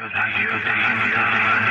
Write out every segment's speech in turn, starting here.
You're the, you're.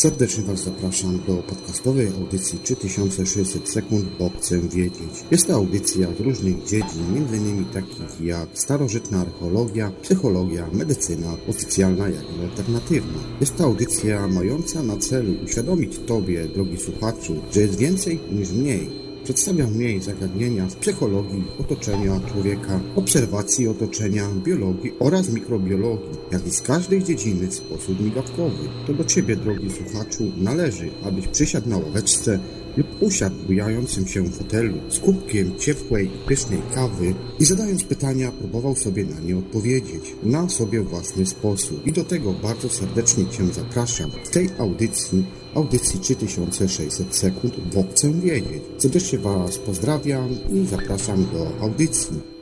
Serdecznie Was zapraszam do podcastowej audycji 3600 sekund, bo chcę wiedzieć. Jest to audycja z różnych dziedzin, m.in. takich jak starożytna archeologia, psychologia, medycyna, oficjalna jak i alternatywna. Jest to audycja mająca na celu uświadomić Tobie, drogi słuchaczu, że jest więcej niż mniej Przedstawia mniej zagadnienia z psychologii otoczenia człowieka, obserwacji otoczenia, biologii oraz mikrobiologii, jak i z każdej dziedziny w sposób migawkowy. To do Ciebie, drogi słuchaczu, należy, abyś przysiadł na ławeczce lub usiadł bujającym się fotelu z kubkiem ciepłej, pysznej kawy i zadając pytania próbował sobie na nie odpowiedzieć na sobie własny sposób. I do tego bardzo serdecznie Cię zapraszam w tej audycji audycji 3600 sekund, bo chcę wiedzieć. Serdecznie Was pozdrawiam i zapraszam do audycji.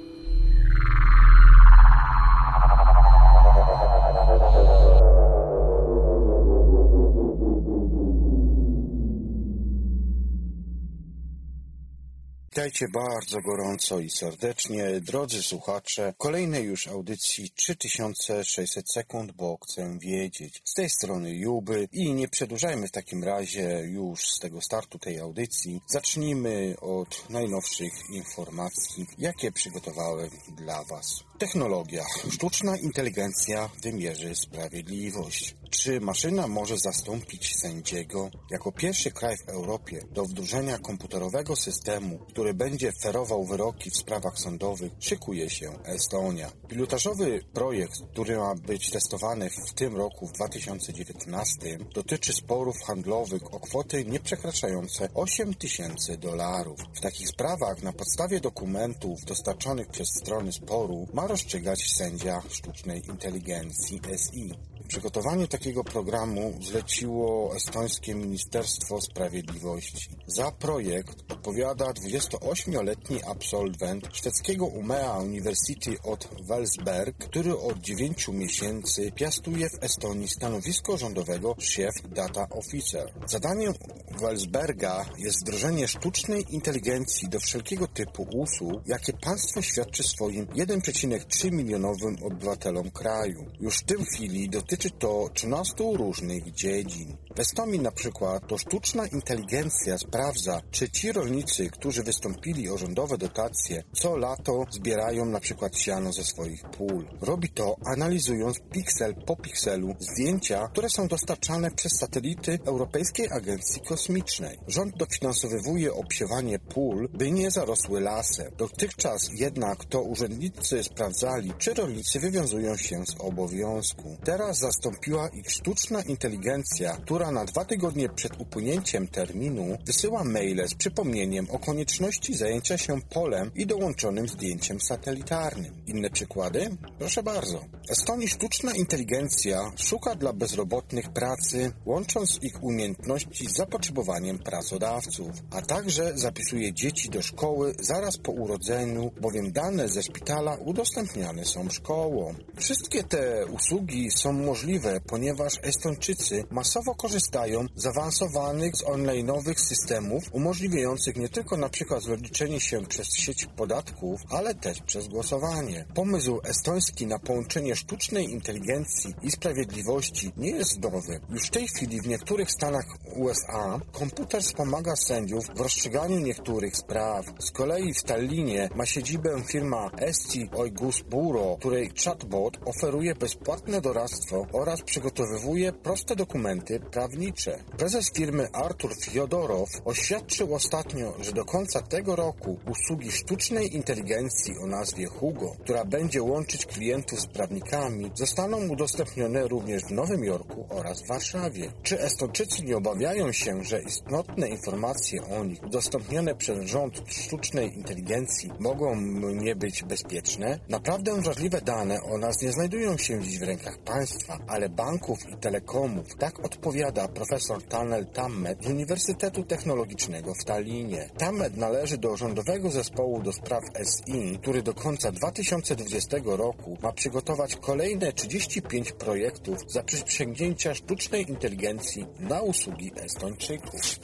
Witajcie bardzo gorąco i serdecznie, drodzy słuchacze, kolejnej już audycji 3600 sekund, bo chcę wiedzieć. Z tej strony Juby i nie przedłużajmy w takim razie już z tego startu tej audycji. Zacznijmy od najnowszych informacji, jakie przygotowałem dla Was. Technologia. Sztuczna inteligencja wymierzy sprawiedliwość. Czy maszyna może zastąpić sędziego? Jako pierwszy kraj w Europie do wdrożenia komputerowego systemu, który będzie ferował wyroki w sprawach sądowych, szykuje się Estonia. Pilotażowy projekt, który ma być testowany w tym roku, w 2019, dotyczy sporów handlowych o kwoty nieprzekraczające 8 tysięcy dolarów. W takich sprawach na podstawie dokumentów dostarczonych przez strony sporu ma rozstrzygać sędzia sztucznej inteligencji SI. Przygotowanie takiego programu zleciło estońskie Ministerstwo Sprawiedliwości. Za projekt odpowiada 28-letni absolwent szwedzkiego Umea University od Welsberg, który od 9 miesięcy piastuje w Estonii stanowisko rządowego Chief Data Officer. Zadaniem Welsberga jest wdrożenie sztucznej inteligencji do wszelkiego typu usług, jakie państwo świadczy swoim 1,3 milionowym obywatelom kraju. Już w tym chwili dotyczy to 13 różnych dziedzin. W Estonii na przykład to sztuczna inteligencja sprawdza, czy ci rolnicy, którzy wystąpili o rządowe dotacje, co lato zbierają na przykład siano ze swoich pól. Robi to analizując piksel po pikselu zdjęcia, które są dostarczane przez satelity Europejskiej Agencji Kosmicznej. Rząd dofinansowywuje obsiewanie pól, by nie zarosły lasem. Dotychczas jednak to urzędnicy sprawdzali, czy rolnicy wywiązują się z obowiązku. Teraz zastąpiła ich sztuczna inteligencja, która na dwa tygodnie przed upłynięciem terminu wysyła maile z przypomnieniem o konieczności zajęcia się polem i dołączonym zdjęciem satelitarnym. Inne przykłady? Proszę bardzo. Estonii sztuczna inteligencja szuka dla bezrobotnych pracy, łącząc ich umiejętności z zapotrzebowaniem pracodawców, a także zapisuje dzieci do szkoły zaraz po urodzeniu, bowiem dane ze szpitala udostępniane są szkołom. Wszystkie te usługi są możliwe, ponieważ Estończycy masowo korzystają z zaawansowanych, z online'owych systemów umożliwiających nie tylko przykład rozliczenie się przez sieć podatków, ale też przez głosowanie. Pomysł estoński na połączenie sztucznej inteligencji i sprawiedliwości nie jest nowy. Już w tej chwili w niektórych stanach USA komputer wspomaga sędziów w rozstrzyganiu niektórych spraw. Z kolei w Tallinie ma siedzibę firma Esti Oigus Bureau, której chatbot oferuje bezpłatne doradztwo oraz przygotowywuje proste dokumenty prawnicze. Prezes firmy Artur Fiodorow oświadczył ostatnio, że do końca tego roku usługi sztucznej inteligencji o nazwie Hugo, która będzie łączyć klientów z prawnikami, zostaną udostępnione również w Nowym Jorku oraz w Warszawie. Czy Estonczycy nie obawiają się, że istotne informacje o nich udostępnione przez rząd sztucznej inteligencji mogą nie być bezpieczne? Naprawdę wrażliwe dane o nas nie znajdują się dziś w rękach państwa. Ale banków i telekomów. Tak odpowiada profesor Tanel Tammet z Uniwersytetu Technologicznego w Tallinie. Tammet należy do rządowego zespołu do spraw SI, który do końca 2020 roku ma przygotować kolejne 35 projektów za przysięgnięcia sztucznej inteligencji na usługi Estończyków.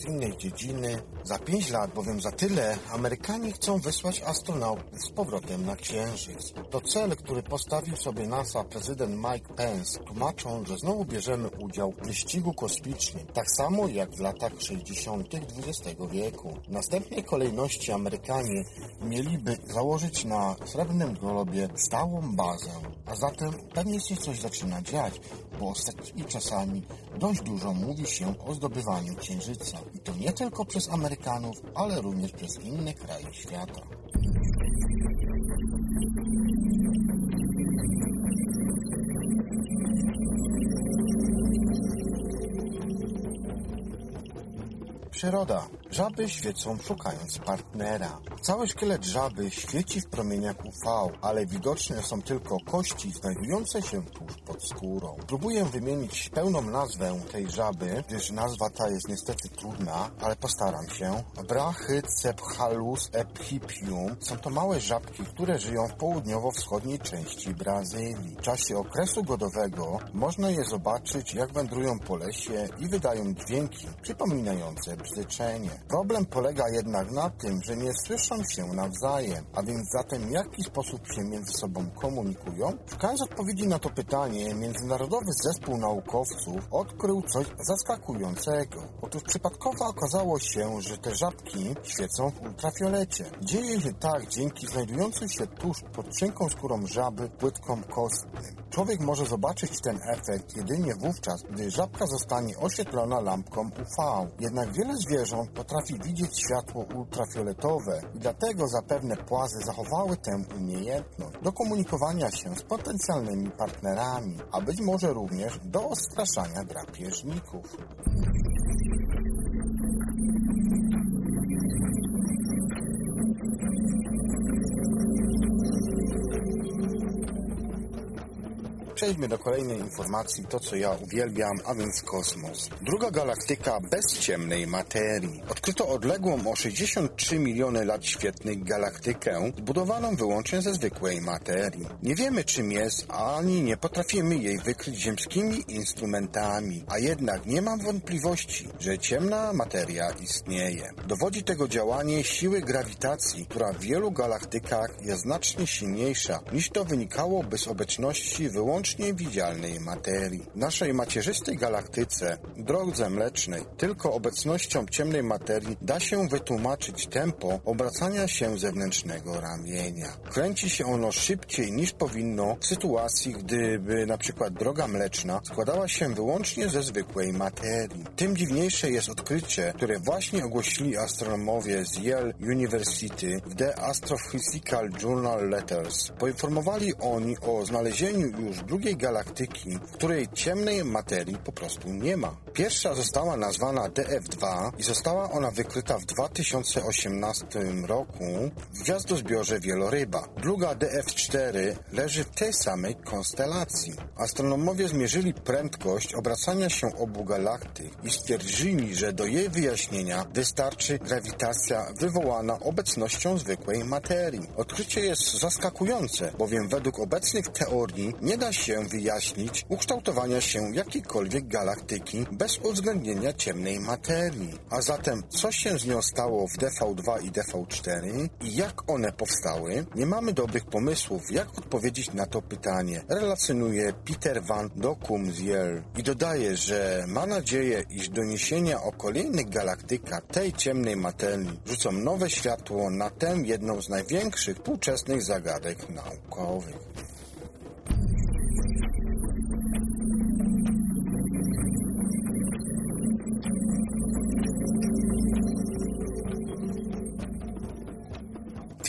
Z innej dziedziny. Za pięć lat, bowiem za tyle, Amerykanie chcą wysłać astronautów z powrotem na Księżyc. To cel, który postawił sobie NASA prezydent Mike Pence, tłumacząc, że znowu bierzemy udział w wyścigu kosmicznym, tak samo jak w latach 60. XX wieku. W następnej kolejności Amerykanie mieliby założyć na Srebrnym Globie stałą bazę, a zatem pewnie się coś zaczyna dziać, bo ostatnimi czasami dość dużo mówi się o zdobywaniu Księżyca. I to nie tylko przez Amerykanów, ale również przez inne kraje świata. Przyroda. Żaby świecą szukając partnera. Cały szkielet żaby świeci w promieniach UV, ale widoczne są tylko kości znajdujące się tuż pod skórą. Próbuję wymienić pełną nazwę tej żaby, gdyż nazwa ta jest niestety trudna, ale postaram się. Brachycephalus ephipium są to małe żabki, które żyją w południowo-wschodniej części Brazylii. W czasie okresu godowego można je zobaczyć, jak wędrują po lesie i wydają dźwięki przypominające Problem polega jednak na tym, że nie słyszą się nawzajem, a więc zatem w jaki sposób się między sobą komunikują? Szukając odpowiedzi na to pytanie, Międzynarodowy Zespół Naukowców odkrył coś zaskakującego. Otóż przypadkowo okazało się, że te żabki świecą w ultrafiolecie. Dzieje się tak dzięki znajdującej się tuż pod cienką skórą żaby płytkom kostnym. Człowiek może zobaczyć ten efekt jedynie wówczas, gdy żabka zostanie oświetlona lampką UV. Jednak wiele zwierząt potrafi widzieć światło ultrafioletowe i dlatego zapewne płazy zachowały tę umiejętność do komunikowania się z potencjalnymi partnerami, a być może również do odstraszania drapieżników. Przejdźmy do kolejnej informacji, to co ja uwielbiam, a więc kosmos. Druga galaktyka bez ciemnej materii. Odkryto odległą o 63 miliony lat świetnych galaktykę, zbudowaną wyłącznie ze zwykłej materii. Nie wiemy czym jest, ani nie potrafimy jej wykryć ziemskimi instrumentami, a jednak nie mam wątpliwości, że ciemna materia istnieje. Dowodzi tego działanie siły grawitacji, która w wielu galaktykach jest znacznie silniejsza niż to wynikałoby z obecności wyłącznie wyłącznie widzialnej materii. W naszej macierzystej galaktyce, drodze mlecznej, tylko obecnością ciemnej materii da się wytłumaczyć tempo obracania się zewnętrznego ramienia. Kręci się ono szybciej niż powinno w sytuacji, gdyby na przykład droga mleczna składała się wyłącznie ze zwykłej materii. Tym dziwniejsze jest odkrycie, które właśnie ogłosili astronomowie z Yale University w The Astrophysical Journal Letters. Poinformowali oni o znalezieniu już drugiej drugiej galaktyki, w której ciemnej materii po prostu nie ma. Pierwsza została nazwana DF2 i została ona wykryta w 2018 roku w gwiazdozbiorze Wieloryba. Druga DF4 leży w tej samej konstelacji. Astronomowie zmierzyli prędkość obracania się obu galaktyk i stwierdzili, że do jej wyjaśnienia wystarczy grawitacja wywołana obecnością zwykłej materii. Odkrycie jest zaskakujące, bowiem według obecnych teorii nie da się się wyjaśnić ukształtowania się jakiejkolwiek galaktyki bez uwzględnienia ciemnej materii. A zatem, co się z nią stało w DV2 i DV4 i jak one powstały? Nie mamy dobrych pomysłów, jak odpowiedzieć na to pytanie. Relacjonuje Peter Van Dokum z Yale i dodaje, że ma nadzieję, iż doniesienia o kolejnych galaktykach tej ciemnej materii rzucą nowe światło na tę jedną z największych współczesnych zagadek naukowych.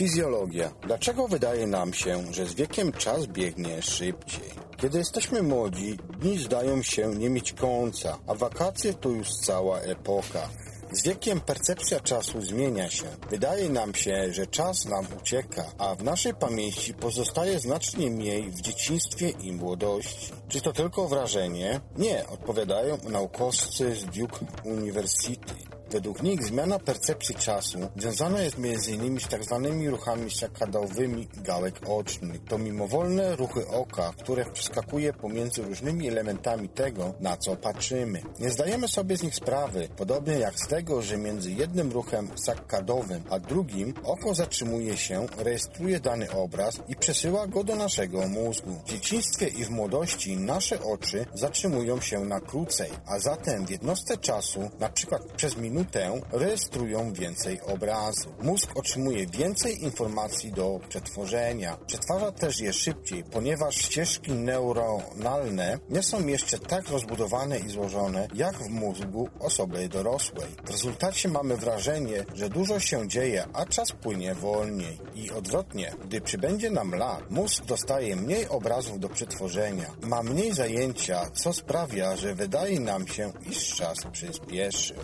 Fizjologia. Dlaczego wydaje nam się, że z wiekiem czas biegnie szybciej? Kiedy jesteśmy młodzi, dni zdają się nie mieć końca, a wakacje to już cała epoka. Z wiekiem percepcja czasu zmienia się. Wydaje nam się, że czas nam ucieka, a w naszej pamięci pozostaje znacznie mniej w dzieciństwie i młodości. Czy to tylko wrażenie? Nie, odpowiadają naukowcy z Duke University. Według nich zmiana percepcji czasu związana jest m.in. z tzw. Tak ruchami sakadowymi gałek ocznych. To mimowolne ruchy oka, które przeskakuje pomiędzy różnymi elementami tego, na co patrzymy. Nie zdajemy sobie z nich sprawy, podobnie jak z tego, że między jednym ruchem sakadowym a drugim oko zatrzymuje się, rejestruje dany obraz i przesyła go do naszego mózgu. W dzieciństwie i w młodości nasze oczy zatrzymują się na krócej, a zatem w jednostce czasu, na przykład przez minutę, minutę rejestrują więcej obrazu. Mózg otrzymuje więcej informacji do przetworzenia. Przetwarza też je szybciej, ponieważ ścieżki neuronalne nie są jeszcze tak rozbudowane i złożone jak w mózgu osoby dorosłej. W rezultacie mamy wrażenie, że dużo się dzieje, a czas płynie wolniej. I odwrotnie, gdy przybędzie nam lat, mózg dostaje mniej obrazów do przetworzenia, ma mniej zajęcia, co sprawia, że wydaje nam się, iż czas przyspieszy.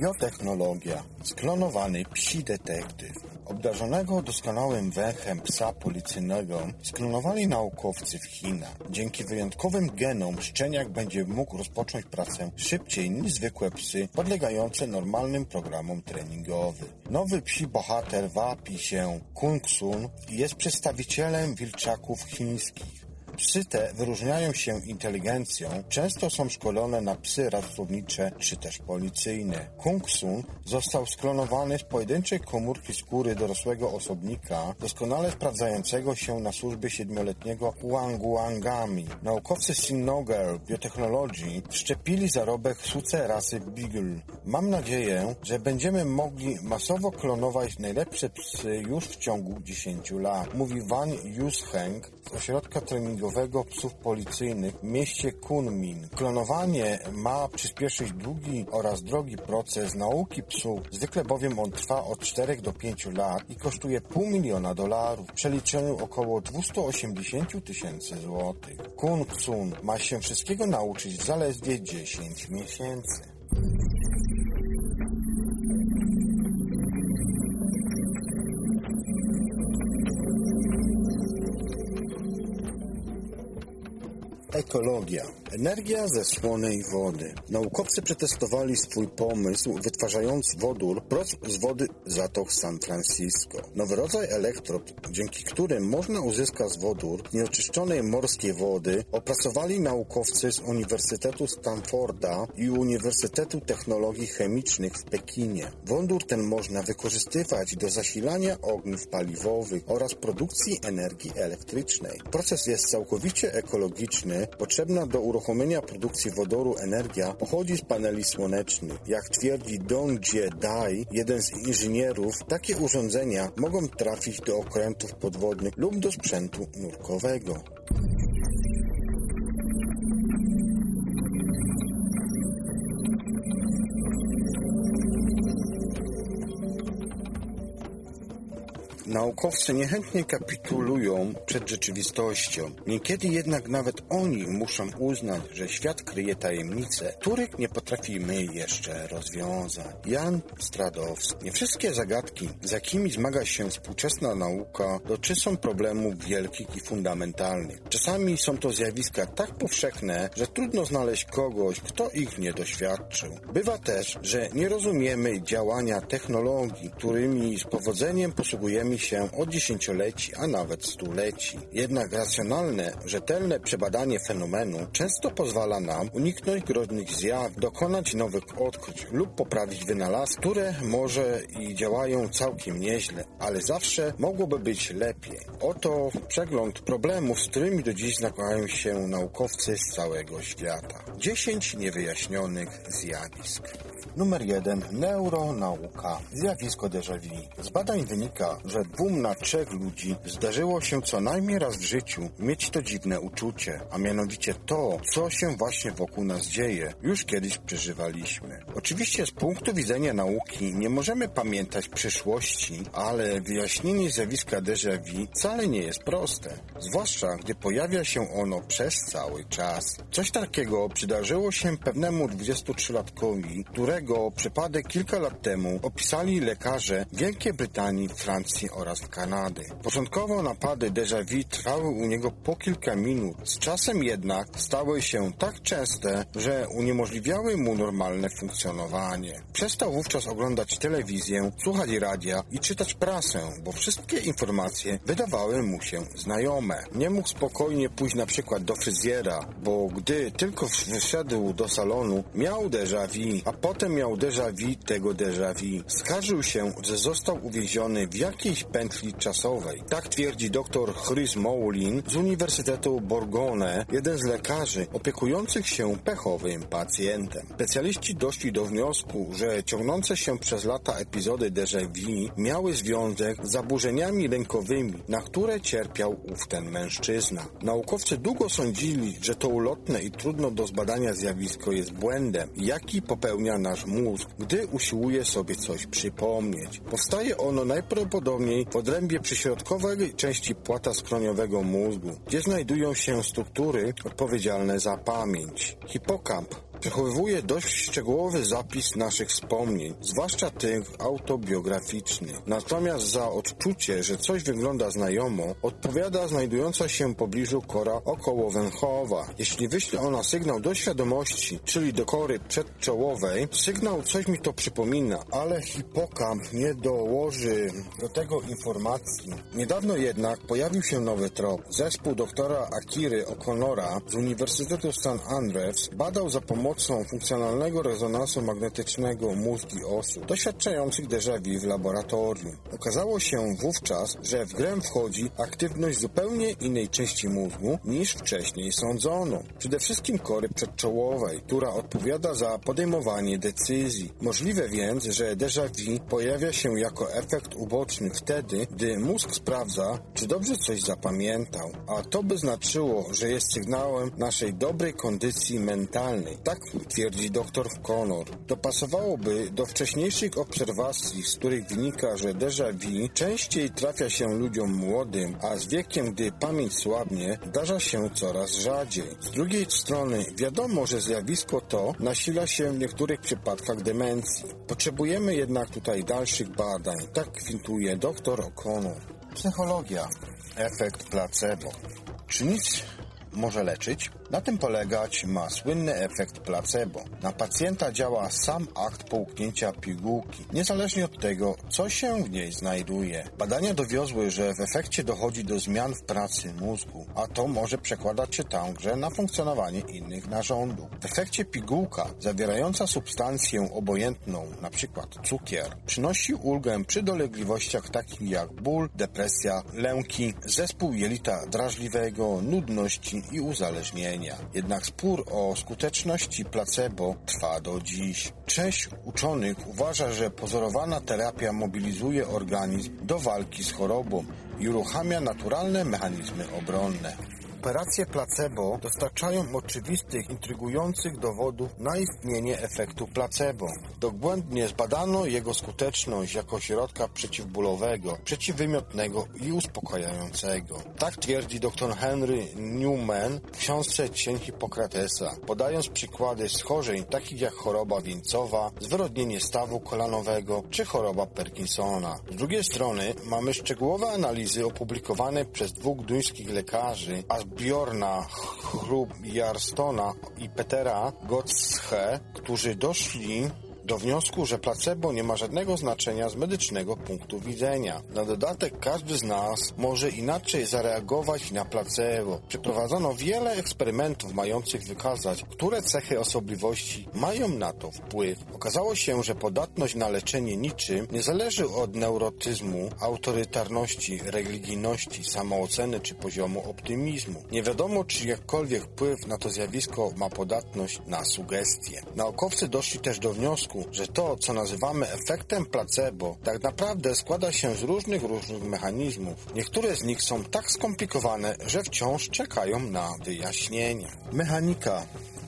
Biotechnologia. Sklonowany psi detektyw. Obdarzonego doskonałym węchem psa policyjnego sklonowali naukowcy w Chinach. Dzięki wyjątkowym genom szczeniak będzie mógł rozpocząć pracę szybciej niż zwykłe psy podlegające normalnym programom treningowym. Nowy psi bohater wapi się Kung Sun i jest przedstawicielem wilczaków chińskich. Psy te wyróżniają się inteligencją, często są szkolone na psy ratownicze czy też policyjne. Kung Sun został sklonowany z pojedynczej komórki skóry dorosłego osobnika, doskonale sprawdzającego się na służbie siedmioletniego Wanguangami. Naukowcy Sinnoger Biotechnologii wszczepili zarobek suce rasy Beagle. Mam nadzieję, że będziemy mogli masowo klonować najlepsze psy już w ciągu 10 lat, mówi Van Yusheng z ośrodka treningowego psów policyjnych w mieście Kunmin. Klonowanie ma przyspieszyć długi oraz drogi proces nauki psów, zwykle bowiem on trwa od 4 do 5 lat i kosztuje pół miliona dolarów, w przeliczeniu około 280 tysięcy złotych. Kun Sun ma się wszystkiego nauczyć zaledwie 10 miesięcy. Ekologia. Energia ze słonej wody. Naukowcy przetestowali swój pomysł, wytwarzając wodór prost z wody zatok San Francisco. Nowy rodzaj elektrod, dzięki którym można uzyskać wodór nieoczyszczonej morskiej wody, opracowali naukowcy z Uniwersytetu Stanforda i Uniwersytetu Technologii Chemicznych w Pekinie. Wodór ten można wykorzystywać do zasilania ogniw paliwowych oraz produkcji energii elektrycznej. Proces jest całkowicie ekologiczny, potrzebna do uruchomienia produkcji wodoru energia pochodzi z paneli słonecznych. Jak twierdzi Dong Jie Dai, jeden z inżynierów, takie urządzenia mogą trafić do okrętów podwodnych lub do sprzętu nurkowego. Naukowcy niechętnie kapitulują przed rzeczywistością. Niekiedy jednak nawet oni muszą uznać, że świat kryje tajemnice, których nie potrafimy jeszcze rozwiązać. Jan Stradowski. Nie wszystkie zagadki, z jakimi zmaga się współczesna nauka, dotyczą problemów wielkich i fundamentalnych. Czasami są to zjawiska tak powszechne, że trudno znaleźć kogoś, kto ich nie doświadczył. Bywa też, że nie rozumiemy działania technologii, którymi z powodzeniem posługujemy się od dziesięcioleci, a nawet stuleci. Jednak racjonalne, rzetelne przebadanie fenomenu często pozwala nam uniknąć groźnych zjaw, dokonać nowych odkryć lub poprawić wynalazki, które może i działają całkiem nieźle, ale zawsze mogłoby być lepiej. Oto przegląd problemów, z którymi do dziś zmagają się naukowcy z całego świata. 10 niewyjaśnionych zjawisk. Numer 1. Neuronauka. Zjawisko déjà vu. Z badań wynika, że dwóm na trzech ludzi zdarzyło się co najmniej raz w życiu mieć to dziwne uczucie, a mianowicie to, co się właśnie wokół nas dzieje, już kiedyś przeżywaliśmy. Oczywiście z punktu widzenia nauki nie możemy pamiętać przyszłości, ale wyjaśnienie zjawiska déjà vu wcale nie jest proste, zwłaszcza gdy pojawia się ono przez cały czas. Coś takiego przydarzyło się pewnemu 23-latkowi, którego przypadek kilka lat temu opisali lekarze Wielkiej Brytanii, Francji oraz Kanady. Początkowo napady déjà vu trwały u niego po kilka minut, z czasem jednak stały się tak częste, że uniemożliwiały mu normalne funkcjonowanie. Przestał wówczas oglądać telewizję, słuchać radia i czytać prasę, bo wszystkie informacje wydawały mu się znajome. Nie mógł spokojnie pójść na przykład do fryzjera, bo gdy tylko wyszedł do salonu, miał déjà vu, a potem miał déjà vu tego déjà vu. Skarżył się, że został uwieziony w jakiejś pętli czasowej. Tak twierdzi dr Chris Moulin z Uniwersytetu Bourgogne, jeden z lekarzy opiekujących się pechowym pacjentem. Specjaliści doszli do wniosku, że ciągnące się przez lata epizody déjà vu miały związek z zaburzeniami rękowymi, na które cierpiał ów ten mężczyzna. Naukowcy długo sądzili, że to ulotne i trudno do zbadania zjawisko jest błędem, jaki popełnia nasz mózg, gdy usiłuje sobie coś przypomnieć. Powstaje ono najprawdopodobniej w odrębie przyśrodkowej części płata skroniowego mózgu, gdzie znajdują się struktury odpowiedzialne za pamięć. Hipokamp przechowywuje dość szczegółowy zapis naszych wspomnień, zwłaszcza tych autobiograficznych. Natomiast za odczucie, że coś wygląda znajomo, odpowiada znajdująca się w pobliżu kora okołowęchowa. Jeśli wyśle ona sygnał do świadomości, czyli do kory przedczołowej, sygnał coś mi to przypomina, ale hipokamp nie dołoży do tego informacji. Niedawno jednak pojawił się nowy trop. Zespół doktora Akiry O'Connora z Uniwersytetu St. Andrews badał za pomocą funkcjonalnego rezonansu magnetycznego mózgi osób doświadczających déjà w laboratorium. Okazało się wówczas, że w grę wchodzi aktywność zupełnie innej części mózgu niż wcześniej sądzono. Przede wszystkim kory przedczołowej, która odpowiada za podejmowanie decyzji. Możliwe więc, że déjà vu pojawia się jako efekt uboczny wtedy, gdy mózg sprawdza, czy dobrze coś zapamiętał, a to by znaczyło, że jest sygnałem naszej dobrej kondycji mentalnej. Tak twierdzi dr Connor. Dopasowałoby do wcześniejszych obserwacji, z których wynika, że déjà vu częściej trafia się ludziom młodym, a z wiekiem, gdy pamięć słabnie, zdarza się coraz rzadziej. Z drugiej strony wiadomo, że zjawisko to nasila się w niektórych przypadkach demencji. Potrzebujemy jednak tutaj dalszych badań, tak kwintuje dr O'Connor. Psychologia. Efekt placebo. Czy nic może leczyć? Na tym polegać ma słynny efekt placebo. Na pacjenta działa sam akt połknięcia pigułki, niezależnie od tego, co się w niej znajduje. Badania dowiozły, że w efekcie dochodzi do zmian w pracy mózgu, a to może przekładać się także na funkcjonowanie innych narządów. W efekcie pigułka, zawierająca substancję obojętną, np. cukier, przynosi ulgę przy dolegliwościach takich jak ból, depresja, lęki, zespół jelita drażliwego, nudności i Jednak spór o skuteczności placebo trwa do dziś. Część uczonych uważa, że pozorowana terapia mobilizuje organizm do walki z chorobą i uruchamia naturalne mechanizmy obronne. Operacje placebo dostarczają oczywistych, intrygujących dowodów na istnienie efektu placebo. Dogłębnie zbadano jego skuteczność jako środka przeciwbólowego, przeciwwymiotnego i uspokajającego. Tak twierdzi dr Henry Newman w książce Cień Hipokratesa, podając przykłady schorzeń takich jak choroba wieńcowa, zwyrodnienie stawu kolanowego czy choroba Parkinsona. Z drugiej strony mamy szczegółowe analizy opublikowane przez dwóch duńskich lekarzy, a Bjorna Hrubjarstona i Petera Gottsche, którzy doszli do wniosku, że placebo nie ma żadnego znaczenia z medycznego punktu widzenia. Na dodatek każdy z nas może inaczej zareagować na placebo. Przeprowadzono wiele eksperymentów mających wykazać, które cechy osobliwości mają na to wpływ. Okazało się, że podatność na leczenie niczym nie zależy od neurotyzmu, autorytarności, religijności, samooceny czy poziomu optymizmu. Nie wiadomo, czy jakkolwiek wpływ na to zjawisko ma podatność na sugestie. Naukowcy doszli też do wniosku, wniosku, że to, co nazywamy efektem placebo, tak naprawdę składa się z różnych, różnych mechanizmów. Niektóre z nich są tak skomplikowane, że wciąż czekają na wyjaśnienie. Mechanika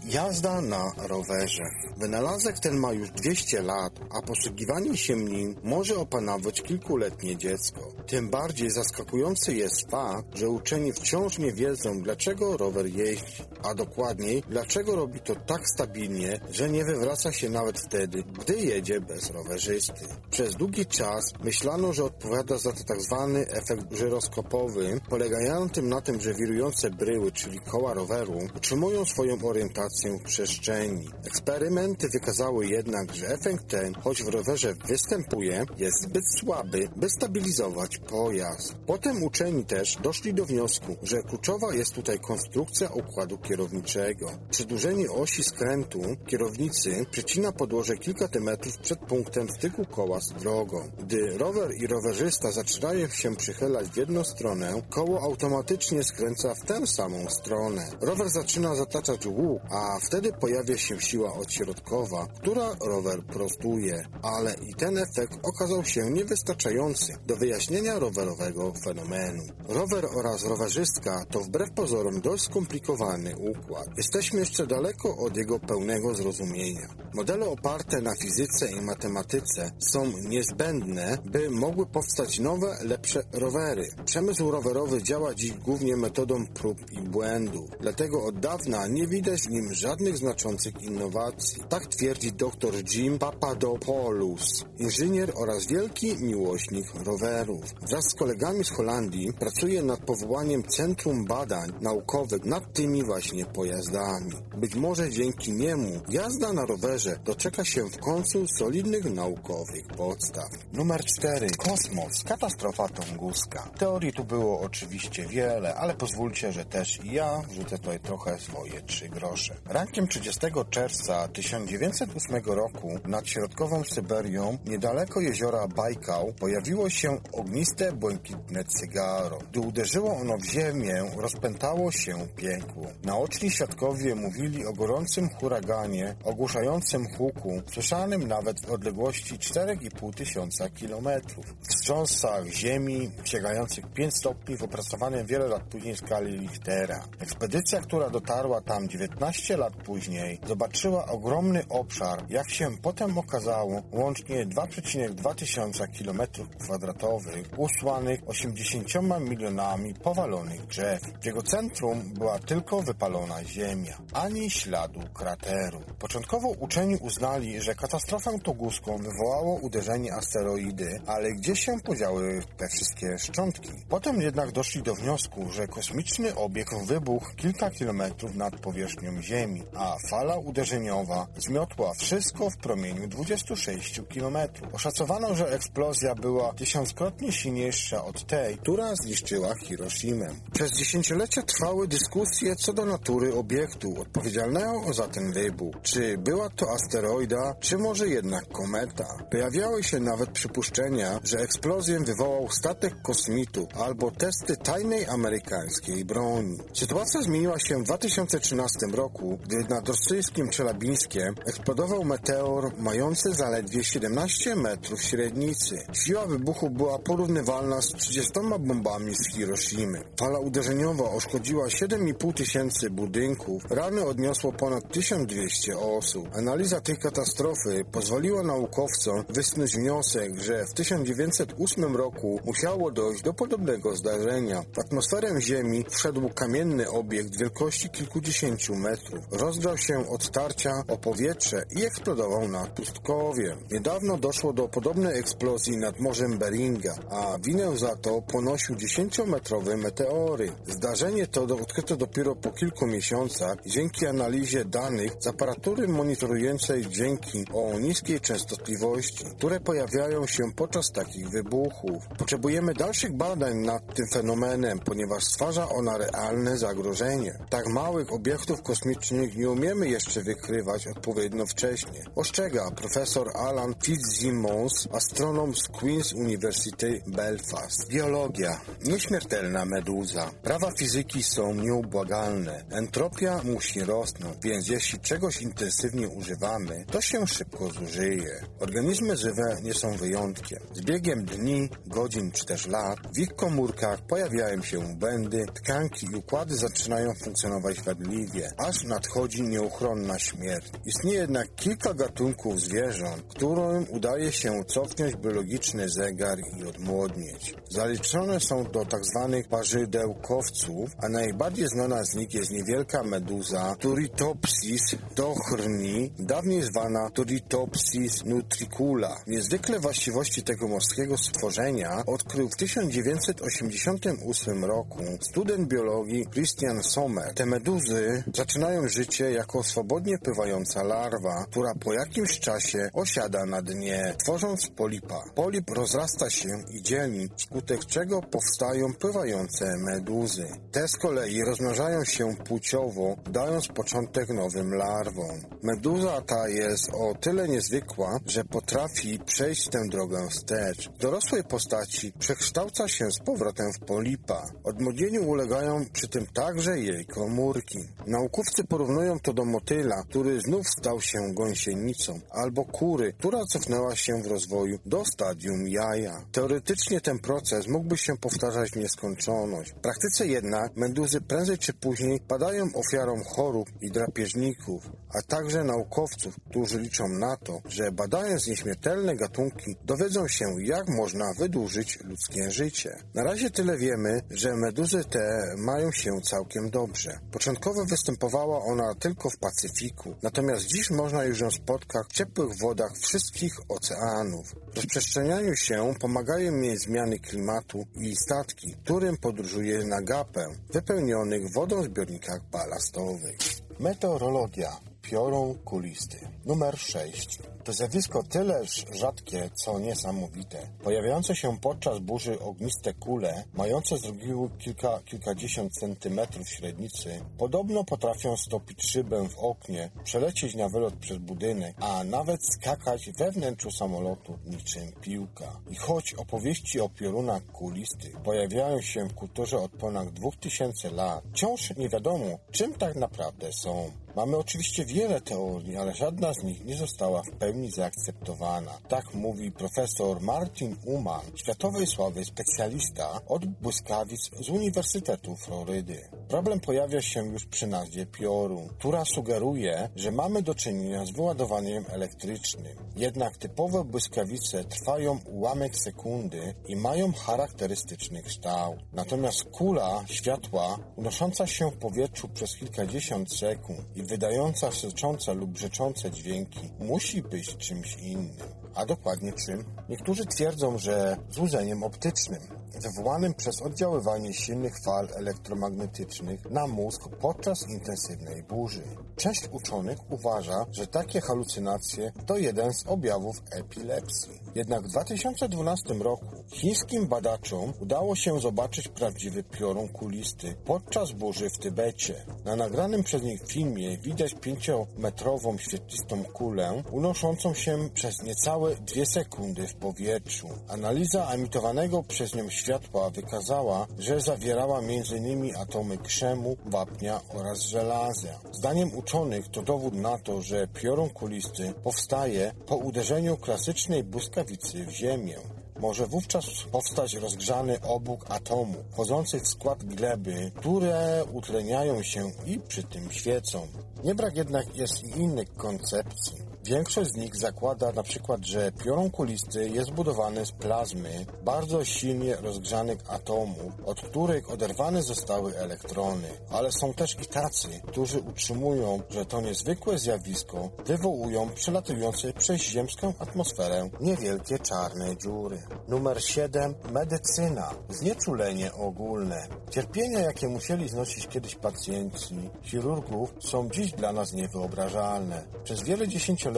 Jazda na rowerze. Wynalazek ten ma już 200 lat, a posługiwanie się nim może opanować kilkuletnie dziecko. Tym bardziej zaskakujący jest fakt, że uczeni wciąż nie wiedzą, dlaczego rower jeździ, a dokładniej, dlaczego robi to tak stabilnie, że nie wywraca się nawet wtedy, gdy jedzie bez rowerzysty. Przez długi czas myślano, że odpowiada za to tzw. Tak efekt żyroskopowy, polegający na tym, że wirujące bryły, czyli koła roweru, utrzymują swoją orientację w przestrzeni. Eksperymenty wykazały jednak, że efekt ten, choć w rowerze występuje, jest zbyt słaby, by stabilizować pojazd. Potem uczeni też doszli do wniosku, że kluczowa jest tutaj konstrukcja układu kierowniczego. Przedłużenie osi skrętu kierownicy przecina podłoże kilka metrów przed punktem styku koła z drogą. Gdy rower i rowerzysta zaczynają się przychylać w jedną stronę, koło automatycznie skręca w tę samą stronę. Rower zaczyna zataczać łuk, a a wtedy pojawia się siła odśrodkowa, która rower prostuje, ale i ten efekt okazał się niewystarczający do wyjaśnienia rowerowego fenomenu. Rower oraz rowerzystka to wbrew pozorom dość skomplikowany układ. Jesteśmy jeszcze daleko od jego pełnego zrozumienia. Modele oparte na fizyce i matematyce są niezbędne, by mogły powstać nowe, lepsze rowery. Przemysł rowerowy działa dziś głównie metodą prób i błędów, dlatego od dawna nie widać w nim żadnych znaczących innowacji. Tak twierdzi dr Jim Papadopoulos, inżynier oraz wielki miłośnik rowerów. Wraz z kolegami z Holandii pracuje nad powołaniem Centrum Badań Naukowych nad tymi właśnie pojazdami. Być może dzięki niemu jazda na rowerze doczeka się w końcu solidnych naukowych podstaw. Numer 4. Kosmos. Katastrofa tunguska. Teorii tu było oczywiście wiele, ale pozwólcie, że też ja wrzucę tutaj trochę swoje trzy grosze. Rankiem 30 czerwca 1908 roku nad środkową Syberią, niedaleko jeziora Bajkał, pojawiło się ogniste, błękitne cygaro. Gdy uderzyło ono w ziemię, rozpętało się piekło. Naoczni świadkowie mówili o gorącym huraganie, ogłuszającym huku, słyszanym nawet w odległości 4,5 tysiąca kilometrów. W wstrząsach ziemi sięgających 5 stopni w opracowanym wiele lat później skali Richtera. Ekspedycja, która dotarła tam 19 lat później, zobaczyła ogromny obszar, jak się potem okazało, łącznie 2,2 tysiąca kilometrów kwadratowych, usłanych 80 milionami powalonych drzew. W jego centrum była tylko wypalona ziemia, ani śladu krateru. Początkowo uczeni uznali, że katastrofę toguską wywołało uderzenie asteroidy, ale gdzie się podziały te wszystkie szczątki? Potem jednak doszli do wniosku, że kosmiczny obiekt wybuchł kilka kilometrów nad powierzchnią Ziemi, a fala uderzeniowa zmiotła wszystko w promieniu 26 km. Oszacowano, że eksplozja była tysiąckrotnie silniejsza od tej, która zniszczyła Hiroshimę. Przez dziesięciolecia trwały dyskusje co do natury obiektu odpowiedzialnego za ten wybuch. Czy była to asteroida, czy może jednak kometa? Pojawiały się nawet przypuszczenia, że eksplozję wywołał statek kosmitów albo testy tajnej amerykańskiej broni. Sytuacja zmieniła się w 2013 roku, gdy nad rosyjskim Czelabińskiem eksplodował meteor mający zaledwie 17 metrów średnicy. Siła wybuchu była porównywalna z 30 bombami z Hiroshimy. Fala uderzeniowa oszkodziła 7,5 tysięcy budynków, rany odniosło ponad 1200 osób. Analiza tej katastrofy pozwoliła naukowcom wysnuć wniosek, że w 1908 roku musiało dojść do podobnego zdarzenia. W atmosferę Ziemi wszedł kamienny obiekt wielkości kilkudziesięciu metrów. Rozgrzał się od tarcia o powietrze i eksplodował nad pustkowiem. Niedawno doszło do podobnej eksplozji nad Morzem Beringa, a winę za to ponosił 10-metrowy meteory. Zdarzenie to odkryto dopiero po kilku miesiącach dzięki analizie danych z aparatury monitorującej dźwięki o niskiej częstotliwości, które pojawiają się podczas takich wybuchów. Potrzebujemy dalszych badań nad tym fenomenem, ponieważ stwarza ona realne zagrożenie. Tak małych obiektów kosmicznych nie umiemy jeszcze wykrywać odpowiednio wcześnie. Ostrzega profesor Alan Fitzsimmons, astronom z Queen's University Belfast. Biologia. Nieśmiertelna meduza. Prawa fizyki są nieubłagalne. Entropia musi rosnąć, więc jeśli czegoś intensywnie używamy, to się szybko zużyje. Organizmy żywe nie są wyjątkiem. Z biegiem dni, godzin czy też lat w ich komórkach pojawiają się błędy, tkanki i układy zaczynają funkcjonować wadliwie, aż nadchodzi nieuchronna śmierć. Istnieje jednak kilka gatunków zwierząt, którym udaje się cofnąć biologiczny zegar i odmłodnieć. Zaliczone są do tzw. Tak parzydełkowców, a najbardziej znana z nich jest niewielka meduza Turritopsis dochrni, dawniej zwana Turritopsis nutricula. Niezwykle właściwości tego morskiego stworzenia odkrył w 1988 roku student biologii Christian Sommer. Te meduzy zaczynają życie jako swobodnie pływająca larwa, która po jakimś czasie osiada na dnie, tworząc polipa. Polip rozrasta się i dzieli, wskutek czego powstają pływające meduzy. Te z kolei rozmnażają się płciowo, dając początek nowym larwom. Meduza ta jest o tyle niezwykła, że potrafi przejść tę drogę wstecz. W dorosłej postaci przekształca się z powrotem w polipa. Odmłodzeniu ulegają przy tym także jej komórki. Naukowcy porównują to do motyla, który znów stał się gąsienicą, albo kury, która cofnęła się w rozwoju do stadium jaja. Teoretycznie ten proces mógłby się powtarzać w nieskończoność. W praktyce jednak meduzy prędzej czy później padają ofiarą chorób i drapieżników, a także naukowców, którzy liczą na to, że badając nieśmiertelne gatunki dowiedzą się jak można wydłużyć ludzkie życie. Na razie tyle wiemy, że meduzy te mają się całkiem dobrze. Początkowo występowała ona tylko w Pacyfiku, natomiast dziś można już ją spotkać w ciepłych wodach wszystkich oceanów. Rozprzestrzenianiu się pomagają jej zmiany klimatu i statki, którym podróżuje na gapę, wypełnionych wodą zbiornikach balastowych. Meteorologia. Piorun kulisty. Numer 6. To zjawisko tyleż rzadkie, co niesamowite. Pojawiające się podczas burzy ogniste kule, mające z reguły kilka, kilkadziesiąt centymetrów średnicy, podobno potrafią stopić szybę w oknie, przelecieć na wylot przez budynek, a nawet skakać we wnętrzu samolotu niczym piłka. I choć opowieści o piorunach kulistych pojawiają się w kulturze od ponad 2000 lat, wciąż nie wiadomo, czym tak naprawdę są. Mamy oczywiście wiele teorii, ale żadna z nich nie została w pełni zaakceptowana. Tak mówi profesor Martin Uman, światowej sławy specjalista od błyskawic z Uniwersytetu Florydy. Problem pojawia się już przy nazwie pioru, która sugeruje, że mamy do czynienia z wyładowaniem elektrycznym. Jednak typowe błyskawice trwają ułamek sekundy i mają charakterystyczny kształt. Natomiast kula światła unosząca się w powietrzu przez kilkadziesiąt sekund i wydająca syczące lub brzeczące dźwięki musi być czymś innym. A dokładnie czym? Niektórzy twierdzą, że złudzeniem optycznym, wywołanym przez oddziaływanie silnych fal elektromagnetycznych na mózg podczas intensywnej burzy. Część uczonych uważa, że takie halucynacje to jeden z objawów epilepsji. Jednak w 2012 roku chińskim badaczom udało się zobaczyć prawdziwy piorun kulisty podczas burzy w Tybecie. Na nagranym przez nich filmie widać pięciometrową świetlistą kulę unoszącą się przez niecałe dwie sekundy w powietrzu. Analiza emitowanego przez nią światła wykazała, że zawierała m.in. atomy krzemu, wapnia oraz żelaza. Zdaniem uczonych to dowód na to, że piorun kulisty powstaje po uderzeniu klasycznej błyskawicy w Ziemię. Może wówczas powstać rozgrzany obłok atomu, wchodzących w skład gleby, które utleniają się i przy tym świecą. Nie brak jednak jest i innych koncepcji. Większość z nich zakłada na przykład, że piorun kulisty jest zbudowany z plazmy bardzo silnie rozgrzanych atomów, od których oderwane zostały elektrony. Ale są też i tacy, którzy utrzymują, że to niezwykłe zjawisko wywołują przelatujące przez ziemską atmosferę niewielkie czarne dziury. Numer 7. Medycyna. Znieczulenie ogólne. Cierpienia, jakie musieli znosić kiedyś pacjenci, chirurgów, są dziś dla nas niewyobrażalne. Przez wiele dziesięcioleci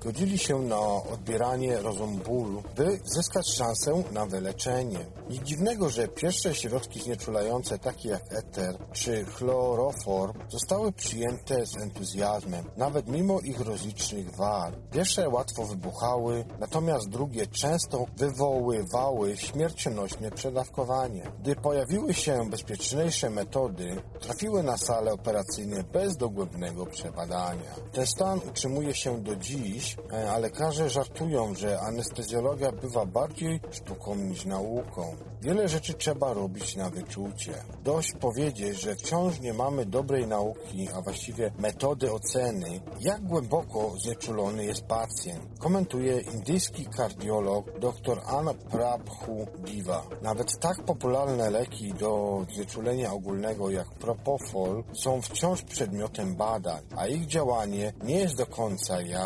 godzili się na odbieranie rozum bólu, by zyskać szansę na wyleczenie. Nic dziwnego, że pierwsze środki znieczulające, takie jak eter czy chloroform, zostały przyjęte z entuzjazmem, nawet mimo ich rozlicznych wad. Pierwsze łatwo wybuchały, natomiast drugie często wywoływały śmiercionośne przedawkowanie. Gdy pojawiły się bezpieczniejsze metody, trafiły na salę operacyjne bez dogłębnego przebadania. Ten stan utrzymuje się do dziś, a lekarze żartują, że anestezjologia bywa bardziej sztuką niż nauką. Wiele rzeczy trzeba robić na wyczucie. Dość powiedzieć, że wciąż nie mamy dobrej nauki, a właściwie metody oceny, jak głęboko znieczulony jest pacjent. Komentuje indyjski kardiolog dr An Prabhu Diva. Nawet tak popularne leki do znieczulenia ogólnego jak Propofol są wciąż przedmiotem badań, a ich działanie nie jest do końca jasne.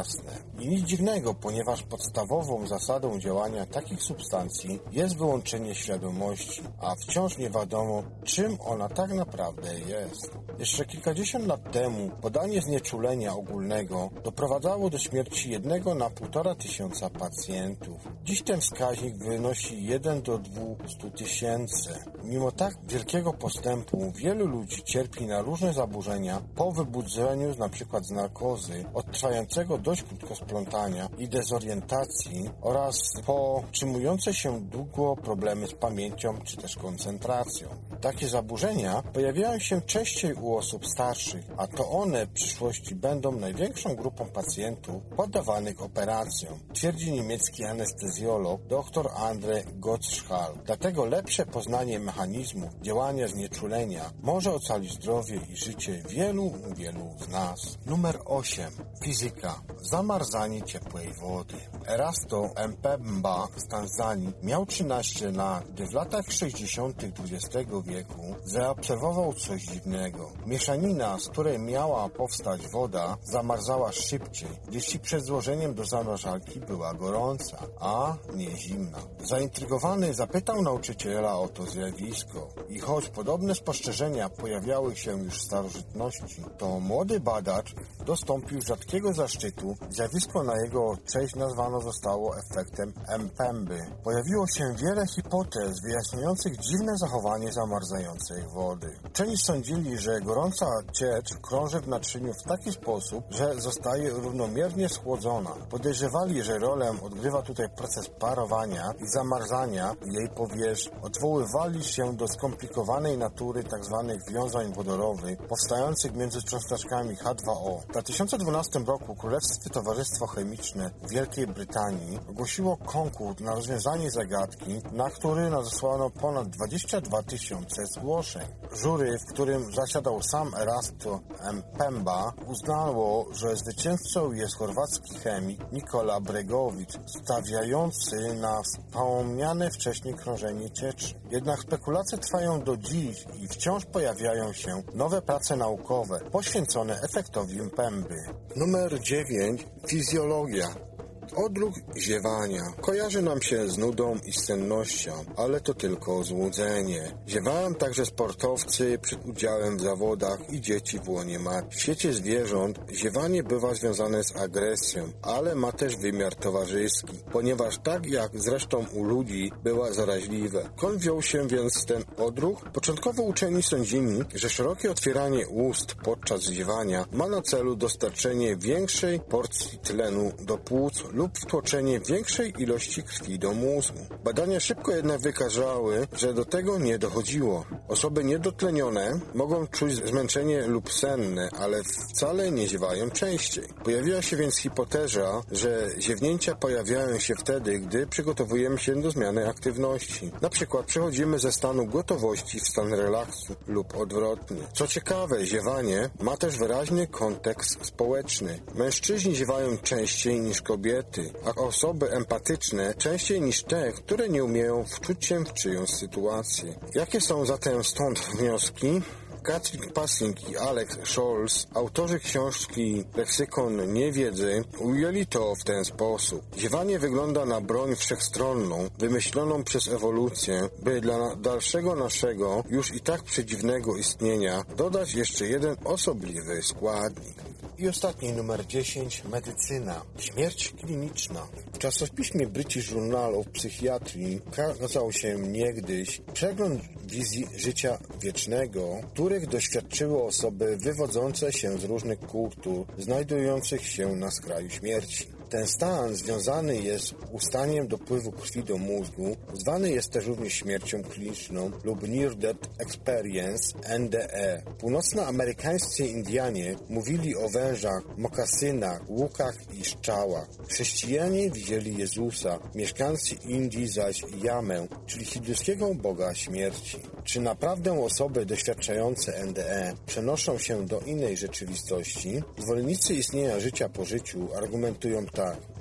I nic dziwnego, ponieważ podstawową zasadą działania takich substancji jest wyłączenie świadomości, a wciąż nie wiadomo, czym ona tak naprawdę jest. Jeszcze kilkadziesiąt lat temu podanie znieczulenia ogólnego doprowadzało do śmierci jednego na półtora tysiąca pacjentów. Dziś ten wskaźnik wynosi 1 do 200 tysięcy. Mimo tak wielkiego postępu wielu ludzi cierpi na różne zaburzenia po wybudzeniu np. z narkozy, od trwającego dość krótko splątania i dezorientacji oraz po utrzymujące się długo problemy z pamięcią czy też koncentracją. Takie zaburzenia pojawiają się częściej u osób starszych, a to one w przyszłości będą największą grupą pacjentów poddawanych operacjom, twierdzi niemiecki anestezjolog dr Andre Gottschall. Dlatego lepsze poznanie mechanizmów działania znieczulenia może ocalić zdrowie i życie wielu, wielu z nas. Numer 8. Fizyka. Zamarzanie ciepłej wody. Erasto Mpemba z Tanzanii miał 13 lat, gdy w latach 60. XX wieku zaobserwował coś dziwnego. Mieszanina, z której miała powstać woda, zamarzała szybciej, jeśli przed złożeniem do zamrażalki była gorąca, a nie zimna. Zaintrygowany zapytał nauczyciela o to zjawisko i choć podobne spostrzeżenia pojawiały się już w starożytności, to młody badacz dostąpił rzadkiego zaszczytu. Zjawisko na jego cześć nazwano zostało efektem Mpemby. Pojawiło się wiele hipotez wyjaśniających dziwne zachowanie zamarzającej wody. Część sądzili, że gorąca ciecz krąży w naczyniu w taki sposób, że zostaje równomiernie schłodzona. Podejrzewali, że rolę odgrywa tutaj proces parowania i zamarzania jej powierzchni. Odwoływali się do skomplikowanej natury tzw. wiązań wodorowych powstających między cząsteczkami H2O. W 2012 roku Królewskie Towarzystwo Chemiczne Wielkiej Brytanii ogłosiło konkurs na rozwiązanie zagadki, na który nadesłano ponad 22 tysiące zgłoszeń. Jury, w którym zasiadał sam Erasto Mpemba, uznało, że zwycięzcą jest chorwacki chemik Nikola Bregowicz, stawiający na wspomniane wcześniej krążenie cieczy. Jednak spekulacje trwają do dziś i wciąż pojawiają się nowe prace naukowe poświęcone efektowi Mpemby. Numer 9. Fizjologia. Odruch ziewania kojarzy nam się z nudą i sennością, ale to tylko złudzenie. Ziewają także sportowcy przed udziałem w zawodach i dzieci w łonie matki. W świecie zwierząt ziewanie bywa związane z agresją, ale ma też wymiar towarzyski, ponieważ tak jak zresztą u ludzi była zaraźliwe. Skąd wziął się więc ten odruch? Początkowo uczeni sądzili, że szerokie otwieranie ust podczas ziewania ma na celu dostarczenie większej porcji tlenu do płuc lub wtłoczenie większej ilości krwi do mózgu. Badania szybko jednak wykazały, że do tego nie dochodziło. Osoby niedotlenione mogą czuć zmęczenie lub senne, ale wcale nie ziewają częściej. Pojawiła się więc hipoteza, że ziewnięcia pojawiają się wtedy, gdy przygotowujemy się do zmiany aktywności. Na przykład przechodzimy ze stanu gotowości w stan relaksu lub odwrotnie. Co ciekawe, ziewanie ma też wyraźny kontekst społeczny. Mężczyźni ziewają częściej niż kobiety a osoby empatyczne częściej niż te, które nie umieją wczuć się w czyjąś sytuację. Jakie są zatem stąd wnioski? Katrin Passing i Alex Scholz, autorzy książki Leksykon Niewiedzy, ujęli to w ten sposób. Ziewanie wygląda na broń wszechstronną, wymyśloną przez ewolucję, by dla dalszego naszego, już i tak przedziwnego istnienia dodać jeszcze jeden osobliwy składnik. I ostatni numer 10, medycyna. Śmierć kliniczna. W czasopiśmie British Journal of Psychiatry kazał się niegdyś przegląd wizji życia wiecznego, których doświadczyły osoby wywodzące się z różnych kultur, znajdujących się na skraju śmierci. Ten stan związany jest ustaniem dopływu krwi do mózgu, zwany jest też również śmiercią kliniczną lub Near Death Experience NDE. Północnoamerykańscy Indianie mówili o wężach, mokasynach, łukach i szczałach. Chrześcijanie widzieli Jezusa, mieszkańcy Indii zaś Jamę, czyli hinduskiego boga śmierci. Czy naprawdę osoby doświadczające NDE przenoszą się do innej rzeczywistości? Zwolennicy istnienia życia po życiu argumentują tak.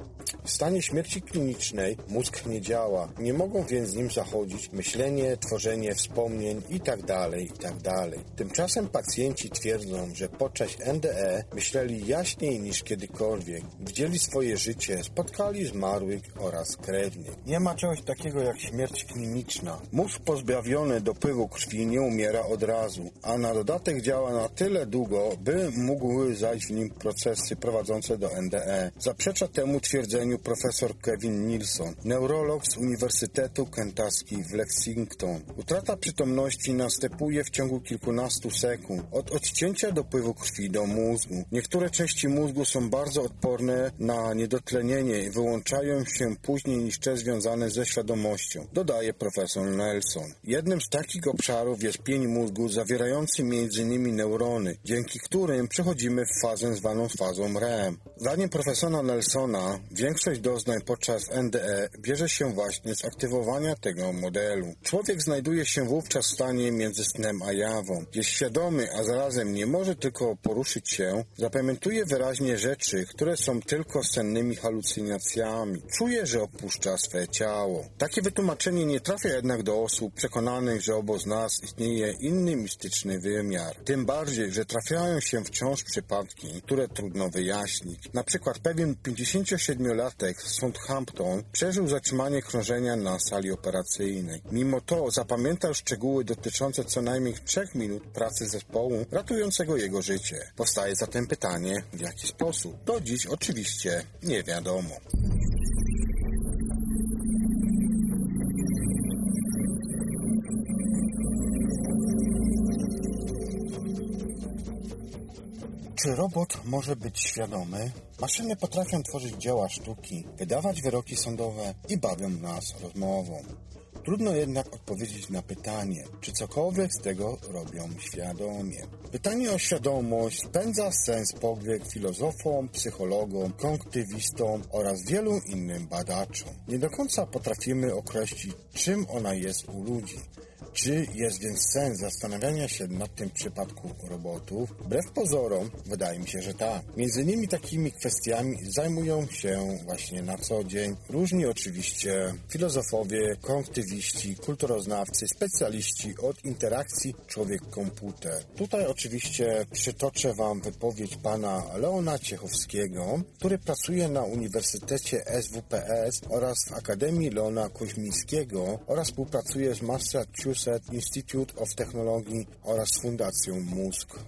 W stanie śmierci klinicznej mózg nie działa, nie mogą więc z nim zachodzić myślenie, tworzenie wspomnień itd., tak itd. Tak Tymczasem pacjenci twierdzą, że podczas NDE myśleli jaśniej niż kiedykolwiek, widzieli swoje życie, spotkali zmarłych oraz krewnych. Nie ma czegoś takiego jak śmierć kliniczna. Mózg pozbawiony dopływu krwi nie umiera od razu, a na dodatek działa na tyle długo, by mógł zajść w nim procesy prowadzące do NDE. Zaprzecza temu twierdzeniu profesor Kevin Nilsson, neurolog z Uniwersytetu Kentucky w Lexington. Utrata przytomności następuje w ciągu kilkunastu sekund od odcięcia dopływu krwi do mózgu. Niektóre części mózgu są bardzo odporne na niedotlenienie i wyłączają się później niż te związane ze świadomością, dodaje profesor Nelson. Jednym z takich obszarów jest pień mózgu zawierający m.in. neurony, dzięki którym przechodzimy w fazę zwaną fazą REM. Zdaniem profesora Nelsona większość Większość doznań podczas NDE bierze się właśnie z aktywowania tego modelu. Człowiek znajduje się wówczas w stanie między snem a jawą. Jest świadomy, a zarazem nie może tylko poruszyć się, zapamiętuje wyraźnie rzeczy, które są tylko sennymi halucynacjami. Czuje, że opuszcza swe ciało. Takie wytłumaczenie nie trafia jednak do osób przekonanych, że obok nas istnieje inny mistyczny wymiar. Tym bardziej, że trafiają się wciąż przypadki, które trudno wyjaśnić. Na przykład pewien 57-lat Bartek z Southampton przeżył zatrzymanie krążenia na sali operacyjnej. Mimo to zapamiętał szczegóły dotyczące co najmniej trzech minut pracy zespołu ratującego jego życie. Powstaje zatem pytanie, w jaki sposób? Do dziś oczywiście nie wiadomo. Czy robot może być świadomy? Maszyny potrafią tworzyć dzieła sztuki, wydawać wyroki sądowe i bawią nas rozmową. Trudno jednak odpowiedzieć na pytanie, czy cokolwiek z tego robią świadomie. Pytanie o świadomość spędza sens powiek filozofom, psychologom, kognitywistom oraz wielu innym badaczom. Nie do końca potrafimy określić, czym ona jest u ludzi. Czy jest więc sens zastanawiania się nad tym przypadku robotów? Wbrew pozorom, wydaje mi się, że tak. Między innymi takimi kwestiami zajmują się właśnie na co dzień różni oczywiście filozofowie, kogntywiści, kulturoznawcy, specjaliści od interakcji człowiek-komputer. Tutaj oczywiście przytoczę Wam wypowiedź pana Leona Ciechowskiego, który pracuje na Uniwersytecie SWPS oraz w Akademii Leona Koźmińskiego oraz współpracuje z Massachusetts Institute of Technology oraz Fundacją Mózg.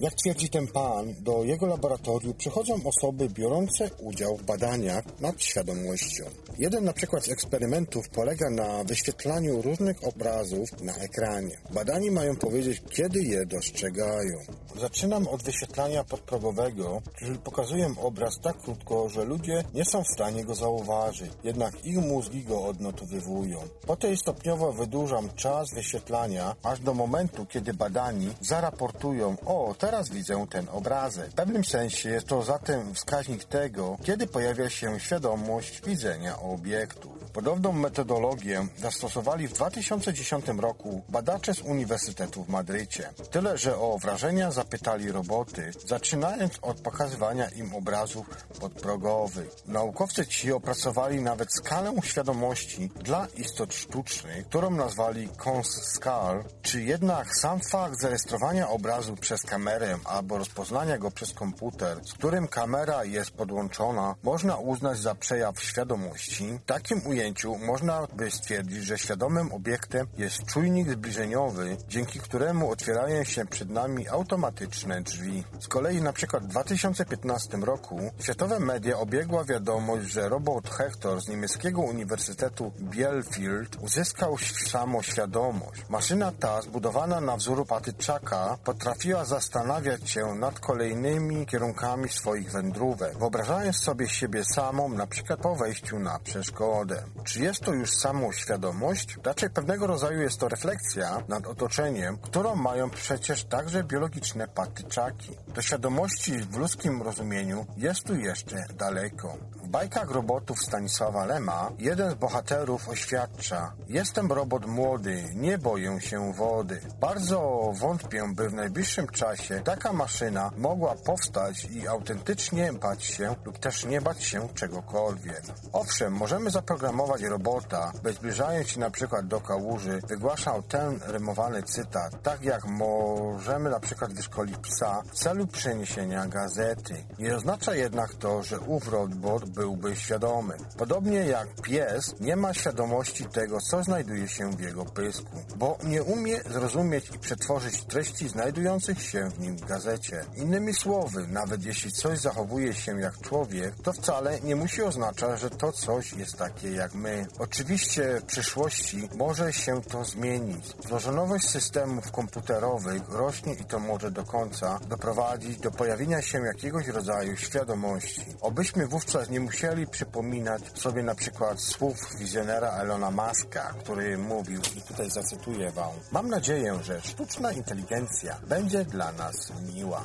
Jak twierdzi ten pan, do jego laboratorium przychodzą osoby biorące udział w badaniach nad świadomością. Jeden na przykład z eksperymentów polega na wyświetlaniu różnych obrazów na ekranie. Badani mają powiedzieć, kiedy je dostrzegają. Zaczynam od wyświetlania podprogowego, czyli pokazuję obraz tak krótko, że ludzie nie są w stanie go zauważyć, jednak ich mózgi go odnotowywują. Potem stopniowo wydłużam czas wyświetlania, aż do momentu, kiedy badani zaraportują, o, teraz widzę ten obrazek. W pewnym sensie jest to zatem wskaźnik tego, kiedy pojawia się świadomość widzenia obiektu. Podobną metodologię zastosowali w 2010 roku badacze z Uniwersytetu w Madrycie. Tyle, że o wrażenia zapytali roboty, zaczynając od pokazywania im obrazów podprogowych. Naukowcy ci opracowali nawet skalę świadomości dla istot sztucznych, którą nazwali Cons Scal, czy jednak sam fakt zarejestrowania obrazu przez kamerę albo rozpoznania go przez komputer, z którym kamera jest podłączona, można uznać za przejaw świadomości. Takim ujęciem można by stwierdzić, że świadomym obiektem jest czujnik zbliżeniowy, dzięki któremu otwierają się przed nami automatyczne drzwi. Z kolei na przykład w 2015 roku światowe media obiegła wiadomość, że robot Hector z niemieckiego Uniwersytetu Bielefeld uzyskał samoświadomość. Maszyna ta, zbudowana na wzór patyczaka, potrafiła zastanawiać się nad kolejnymi kierunkami swoich wędrówek, wyobrażając sobie siebie samą, na przykład po wejściu na przeszkodę. Czy jest to już samoświadomość? Raczej pewnego rodzaju jest to refleksja nad otoczeniem, którą mają przecież także biologiczne patyczaki. Do świadomości w ludzkim rozumieniu jest tu jeszcze daleko. W bajkach robotów Stanisława Lema jeden z bohaterów oświadcza Jestem robot młody, nie boję się wody. Bardzo wątpię, by w najbliższym czasie taka maszyna mogła powstać i autentycznie bać się lub też nie bać się czegokolwiek. Owszem, możemy zaprogramować robota, by zbliżając się na przykład do kałuży wygłaszał ten rymowany cytat, tak jak możemy na przykład wyszkolić psa w celu przeniesienia gazety. Nie oznacza jednak to, że ów robot byłby świadomy. Podobnie jak pies nie ma świadomości tego, co znajduje się w jego pysku, bo nie umie zrozumieć i przetworzyć treści znajdujących się w nim w gazecie. Innymi słowy, nawet jeśli coś zachowuje się jak człowiek, to wcale nie musi oznaczać, że to coś jest takie jak my. Oczywiście w przyszłości może się to zmienić. Złożonowość systemów komputerowych rośnie i to może do końca doprowadzić do pojawienia się jakiegoś rodzaju świadomości. Obyśmy wówczas nie musieli przypominać sobie na przykład słów wizjonera Elona Muska, który mówił, i tutaj zacytuję wam, mam nadzieję, że sztuczna inteligencja będzie dla nas miła.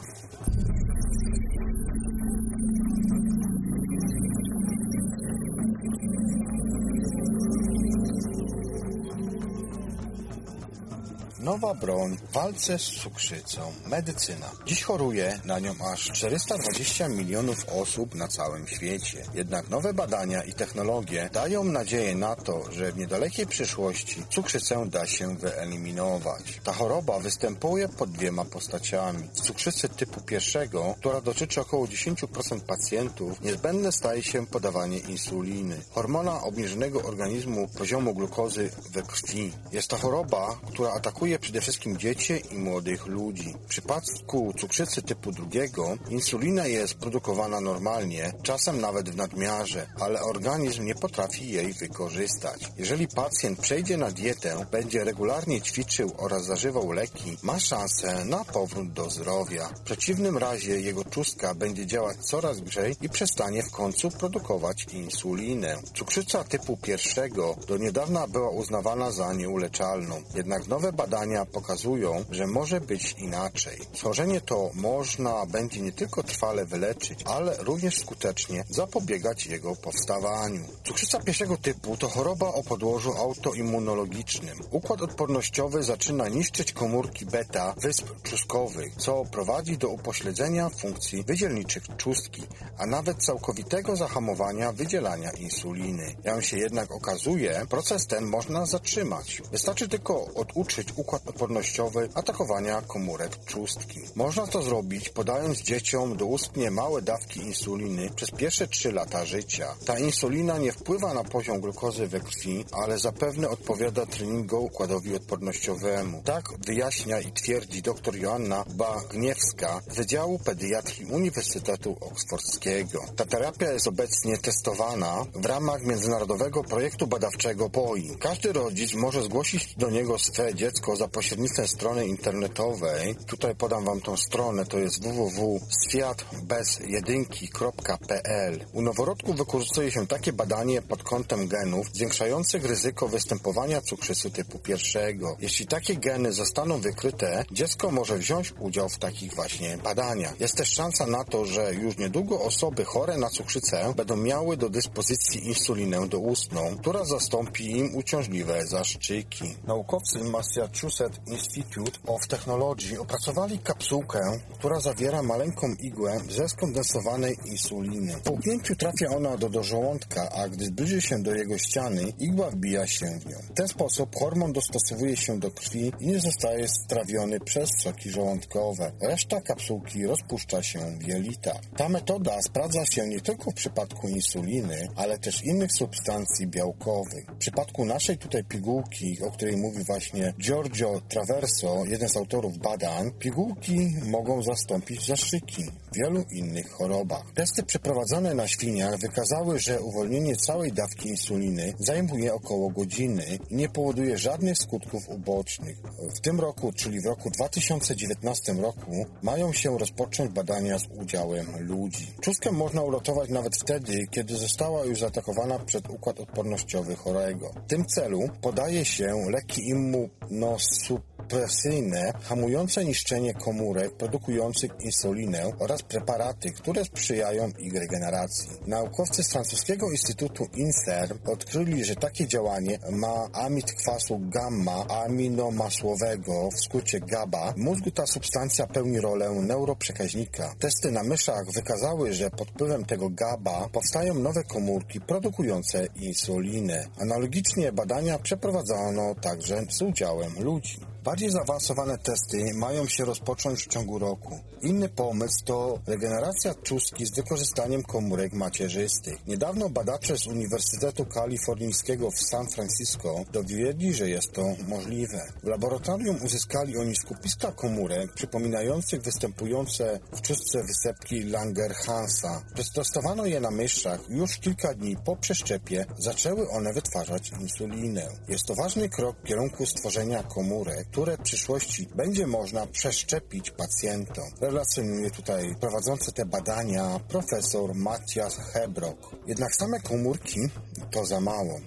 Nowa broń w walce z cukrzycą. Medycyna. Dziś choruje na nią aż 420 milionów osób na całym świecie. Jednak nowe badania i technologie dają nadzieję na to, że w niedalekiej przyszłości cukrzycę da się wyeliminować. Ta choroba występuje pod dwiema postaciami. W cukrzycy typu pierwszego, która dotyczy około 10% pacjentów, niezbędne staje się podawanie insuliny, hormona obniżonego organizmu poziomu glukozy we krwi. Jest to choroba, która atakuje przede wszystkim dzieci i młodych ludzi. W przypadku cukrzycy typu drugiego insulina jest produkowana normalnie, czasem nawet w nadmiarze, ale organizm nie potrafi jej wykorzystać. Jeżeli pacjent przejdzie na dietę, będzie regularnie ćwiczył oraz zażywał leki, ma szansę na powrót do zdrowia. W przeciwnym razie jego czustka będzie działać coraz grzej i przestanie w końcu produkować insulinę. Cukrzyca typu pierwszego do niedawna była uznawana za nieuleczalną, jednak nowe badania badania pokazują, że może być inaczej. Schorzenie to można będzie nie tylko trwale wyleczyć, ale również skutecznie zapobiegać jego powstawaniu. Cukrzyca pierwszego typu to choroba o podłożu autoimmunologicznym. Układ odpornościowy zaczyna niszczyć komórki beta wysp czustkowych, co prowadzi do upośledzenia funkcji wydzielniczych czustki, a nawet całkowitego zahamowania wydzielania insuliny. Jak się jednak okazuje, proces ten można zatrzymać. Wystarczy tylko oduczyć układ odpornościowy atakowania komórek czustki. Można to zrobić podając dzieciom doustnie małe dawki insuliny przez pierwsze 3 lata życia. Ta insulina nie wpływa na poziom glukozy we krwi, ale zapewne odpowiada treningu układowi odpornościowemu. Tak wyjaśnia i twierdzi dr Joanna Bagniewska z Wydziału Pediatrii Uniwersytetu Oksfordzkiego. Ta terapia jest obecnie testowana w ramach międzynarodowego projektu badawczego POI. Każdy rodzic może zgłosić do niego swe dziecko za pośrednictwem strony internetowej. Tutaj podam Wam tą stronę, to jest www.światbezjedynki.pl. U noworodków wykorzystuje się takie badanie pod kątem genów zwiększających ryzyko występowania cukrzycy typu pierwszego. Jeśli takie geny zostaną wykryte, dziecko może wziąć udział w takich właśnie badaniach. Jest też szansa na to, że już niedługo osoby chore na cukrzycę będą miały do dyspozycji insulinę doustną, która zastąpi im uciążliwe zaszczyki. Naukowcy Massachusetts Massachusetts Institute of Technology opracowali kapsułkę, która zawiera maleńką igłę ze skondensowanej insuliny. Po upnięciu trafia ona do, do żołądka, a gdy zbliży się do jego ściany, igła wbija się w nią. W ten sposób hormon dostosowuje się do krwi i nie zostaje strawiony przez soki żołądkowe. Reszta kapsułki rozpuszcza się w jelitach. Ta metoda sprawdza się nie tylko w przypadku insuliny, ale też innych substancji białkowych. W przypadku naszej tutaj pigułki, o której mówi właśnie Giorgio Traverso, jeden z autorów badań, pigułki mogą zastąpić zastrzyki wielu innych chorobach. Testy przeprowadzone na świniach wykazały, że uwolnienie całej dawki insuliny zajmuje około godziny i nie powoduje żadnych skutków ubocznych. W tym roku, czyli w roku 2019 roku, mają się rozpocząć badania z udziałem ludzi. Czuskę można uratować nawet wtedy, kiedy została już zaatakowana przez układ odpornościowy chorego. W tym celu podaje się leki immunosupresyjne hamujące niszczenie komórek produkujących insulinę oraz preparaty, które sprzyjają ich regeneracji. Naukowcy z francuskiego Instytutu INSERM odkryli, że takie działanie ma amid kwasu gamma aminomasłowego, w skrócie GABA. W mózgu ta substancja pełni rolę neuroprzekaźnika. Testy na myszach wykazały, że pod wpływem tego GABA powstają nowe komórki produkujące insulinę. Analogicznie badania przeprowadzono także z udziałem ludzi. Bardziej zaawansowane testy mają się rozpocząć w ciągu roku. Inny pomysł to regeneracja czustki z wykorzystaniem komórek macierzystych. Niedawno badacze z Uniwersytetu Kalifornijskiego w San Francisco dowiedli, że jest to możliwe. W laboratorium uzyskali oni skupiska komórek przypominających występujące w czustce wysepki Langerhansa. Przetestowano je na myszach już kilka dni po przeszczepie zaczęły one wytwarzać insulinę. Jest to ważny krok w kierunku stworzenia komórek, które w przyszłości będzie można przeszczepić pacjentom. Relacjonuje tutaj prowadzący te badania profesor Matthias Hebrock. Jednak same komórki to za mało.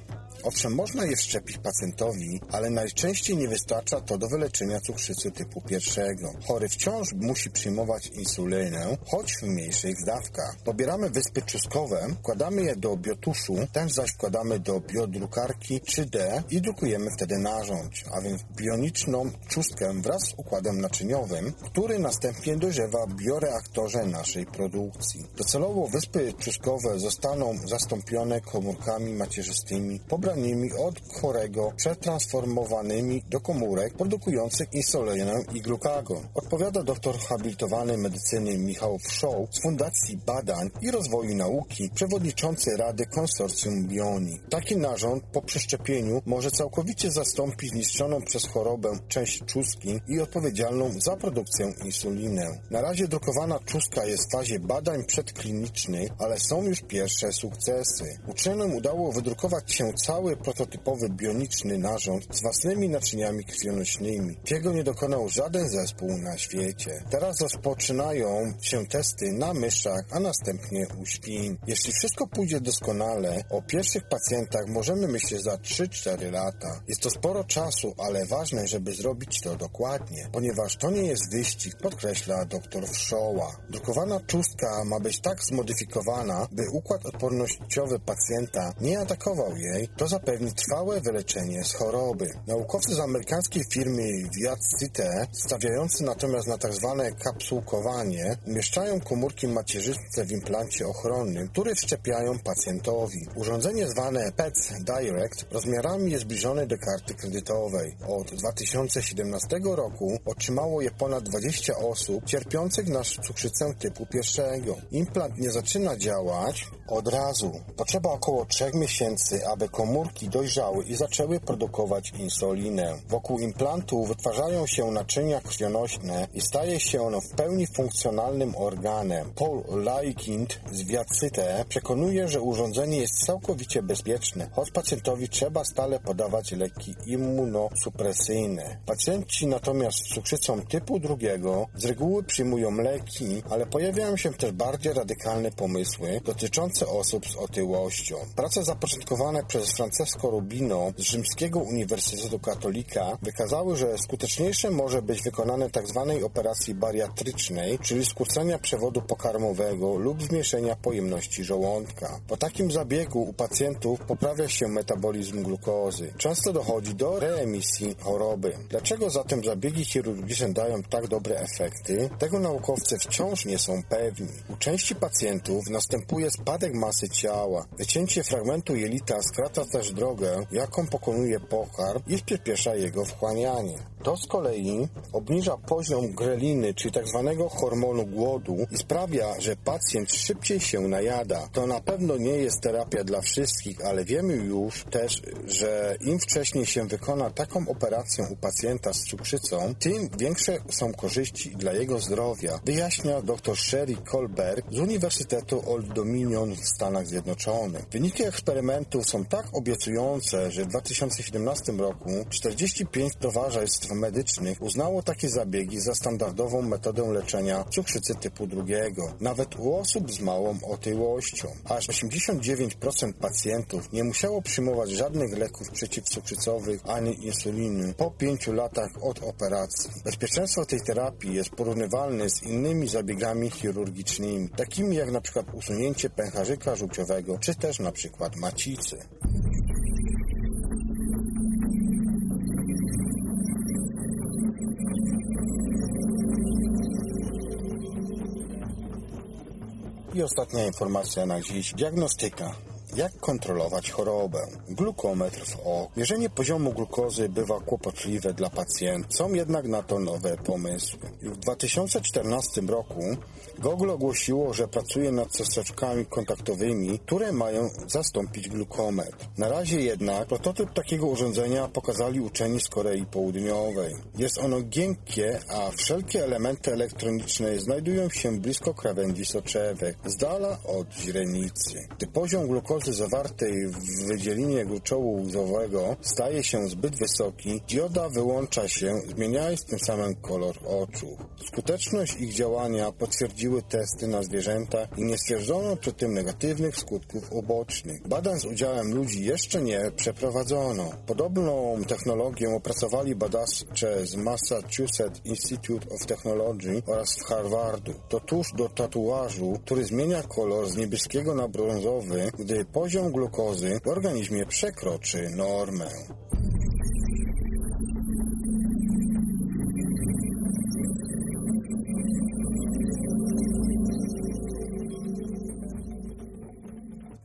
Owszem, można je wszczepić pacjentowi, ale najczęściej nie wystarcza to do wyleczenia cukrzycy typu pierwszego. Chory wciąż musi przyjmować insulinę, choć w mniejszych dawkach. Pobieramy wyspy czosnkowe, wkładamy je do biotuszu, ten zaś wkładamy do biodrukarki 3D i drukujemy wtedy narząd, a więc bioniczną czustkę wraz z układem naczyniowym, który następnie dojrzewa w bioreaktorze naszej produkcji. Docelowo wyspy czosnkowe zostaną zastąpione komórkami macierzystymi pobranymi od chorego, przetransformowanymi do komórek produkujących insulinę i glukagon. Odpowiada doktor habilitowany medycyny Michał Wszoł z Fundacji Badań i Rozwoju Nauki, przewodniczący Rady Konsorcjum Bioni. Taki narząd po przeszczepieniu może całkowicie zastąpić zniszczoną przez chorobę część czustki i odpowiedzialną za produkcję insuliny. Na razie drukowana czustka jest w fazie badań przedklinicznych, ale są już pierwsze sukcesy. Uczonym udało wydrukować się cały cały prototypowy bioniczny narząd z własnymi naczyniami krwionośnymi. Tego nie dokonał żaden zespół na świecie. Teraz rozpoczynają się testy na myszach, a następnie u świń. Jeśli wszystko pójdzie doskonale, o pierwszych pacjentach możemy myśleć za 3-4 lata. Jest to sporo czasu, ale ważne, żeby zrobić to dokładnie, ponieważ to nie jest wyścig, podkreśla dr Wszoła. Drukowana czustka ma być tak zmodyfikowana, by układ odpornościowy pacjenta nie atakował jej, to zapewni trwałe wyleczenie z choroby. Naukowcy z amerykańskiej firmy Viatcite, stawiający natomiast na tzw. Tak kapsułkowanie, umieszczają komórki macierzyste w implancie ochronnym, który wszczepiają pacjentowi. Urządzenie zwane PETS Direct rozmiarami jest zbliżone do karty kredytowej. Od 2017 roku otrzymało je ponad 20 osób cierpiących na cukrzycę typu pierwszego. Implant nie zaczyna działać od razu. Potrzeba około 3 miesięcy, aby komórki dojrzały i zaczęły produkować insulinę. Wokół implantu wytwarzają się naczynia krwionośne i staje się ono w pełni funkcjonalnym organem. Paul Laikind z Viacyte przekonuje, że urządzenie jest całkowicie bezpieczne, choć pacjentowi trzeba stale podawać leki immunosupresyjne. Pacjenci natomiast z cukrzycą typu drugiego z reguły przyjmują leki, ale pojawiają się też bardziej radykalne pomysły dotyczące osób z otyłością. Prace zapoczątkowane przez Francesco Rubino z Rzymskiego Uniwersytetu Katolika wykazały, że skuteczniejsze może być wykonane tzw. Tak operacji bariatrycznej, czyli skrócenia przewodu pokarmowego lub zmniejszenia pojemności żołądka. Po takim zabiegu u pacjentów poprawia się metabolizm glukozy. Często dochodzi do reemisji choroby. Dlaczego zatem zabiegi chirurgiczne dają tak dobre efekty? Tego naukowcy wciąż nie są pewni. U części pacjentów następuje spadek masy ciała. Wycięcie fragmentu jelita skraca też drogę, jaką pokonuje pokarm i przyspiesza jego wchłanianie. To z kolei obniża poziom greliny, czyli tzw. Tak hormonu głodu i sprawia, że pacjent szybciej się najada. To na pewno nie jest terapia dla wszystkich, ale wiemy już też, że im wcześniej się wykona taką operację u pacjenta z cukrzycą, tym większe są korzyści dla jego zdrowia, wyjaśnia dr Sherry Kolberg z Uniwersytetu Old Dominion w Stanach Zjednoczonych. Wyniki eksperymentów są tak obiecujące, że w 2017 roku 45 towarzystw medycznych uznało takie zabiegi za standardową metodę leczenia cukrzycy typu drugiego, nawet u osób z małą otyłością. Aż 89% pacjentów nie musiało przyjmować żadnych leków przeciwcukrzycowych ani insuliny po 5 latach od operacji. Bezpieczeństwo tej terapii jest porównywalne z innymi zabiegami chirurgicznymi, takimi jak przykład usunięcie pęcherzyka żółciowego, czy też przykład macicy. I ostatnia informacja na dziś. Diagnostyka. Jak kontrolować chorobę? Glukometr w O. Mierzenie poziomu glukozy bywa kłopotliwe dla pacjentów. Są jednak na to nowe pomysły. W 2014 roku Google ogłosiło, że pracuje nad cząsteczkami kontaktowymi, które mają zastąpić glukometr. Na razie jednak prototyp takiego urządzenia pokazali uczeni z Korei Południowej. Jest ono giętkie, a wszelkie elementy elektroniczne znajdują się blisko krawędzi soczewek, z dala od źrenicy. Gdy poziom glukozy zawartej w wydzielinie gruczołu łzowego staje się zbyt wysoki, dioda wyłącza się, zmieniając tym samym kolor oczu. Skuteczność ich działania potwierdziły prowadziły testy na zwierzętach i nie stwierdzono przy tym negatywnych skutków ubocznych. Badań z udziałem ludzi jeszcze nie przeprowadzono. Podobną technologię opracowali badacze z Massachusetts Institute of Technology oraz z Harvardu. To tuż do tatuażu, który zmienia kolor z niebieskiego na brązowy, gdy poziom glukozy w organizmie przekroczy normę.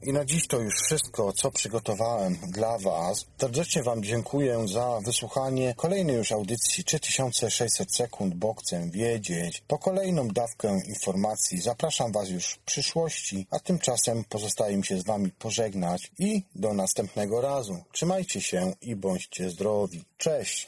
I na dziś to już wszystko, co przygotowałem dla Was. Serdecznie Wam dziękuję za wysłuchanie kolejnej już audycji 3600 sekund, bo chcę wiedzieć. Po kolejną dawkę informacji zapraszam Was już w przyszłości, a tymczasem pozostaje mi się z Wami pożegnać i do następnego razu. Trzymajcie się i bądźcie zdrowi. Cześć!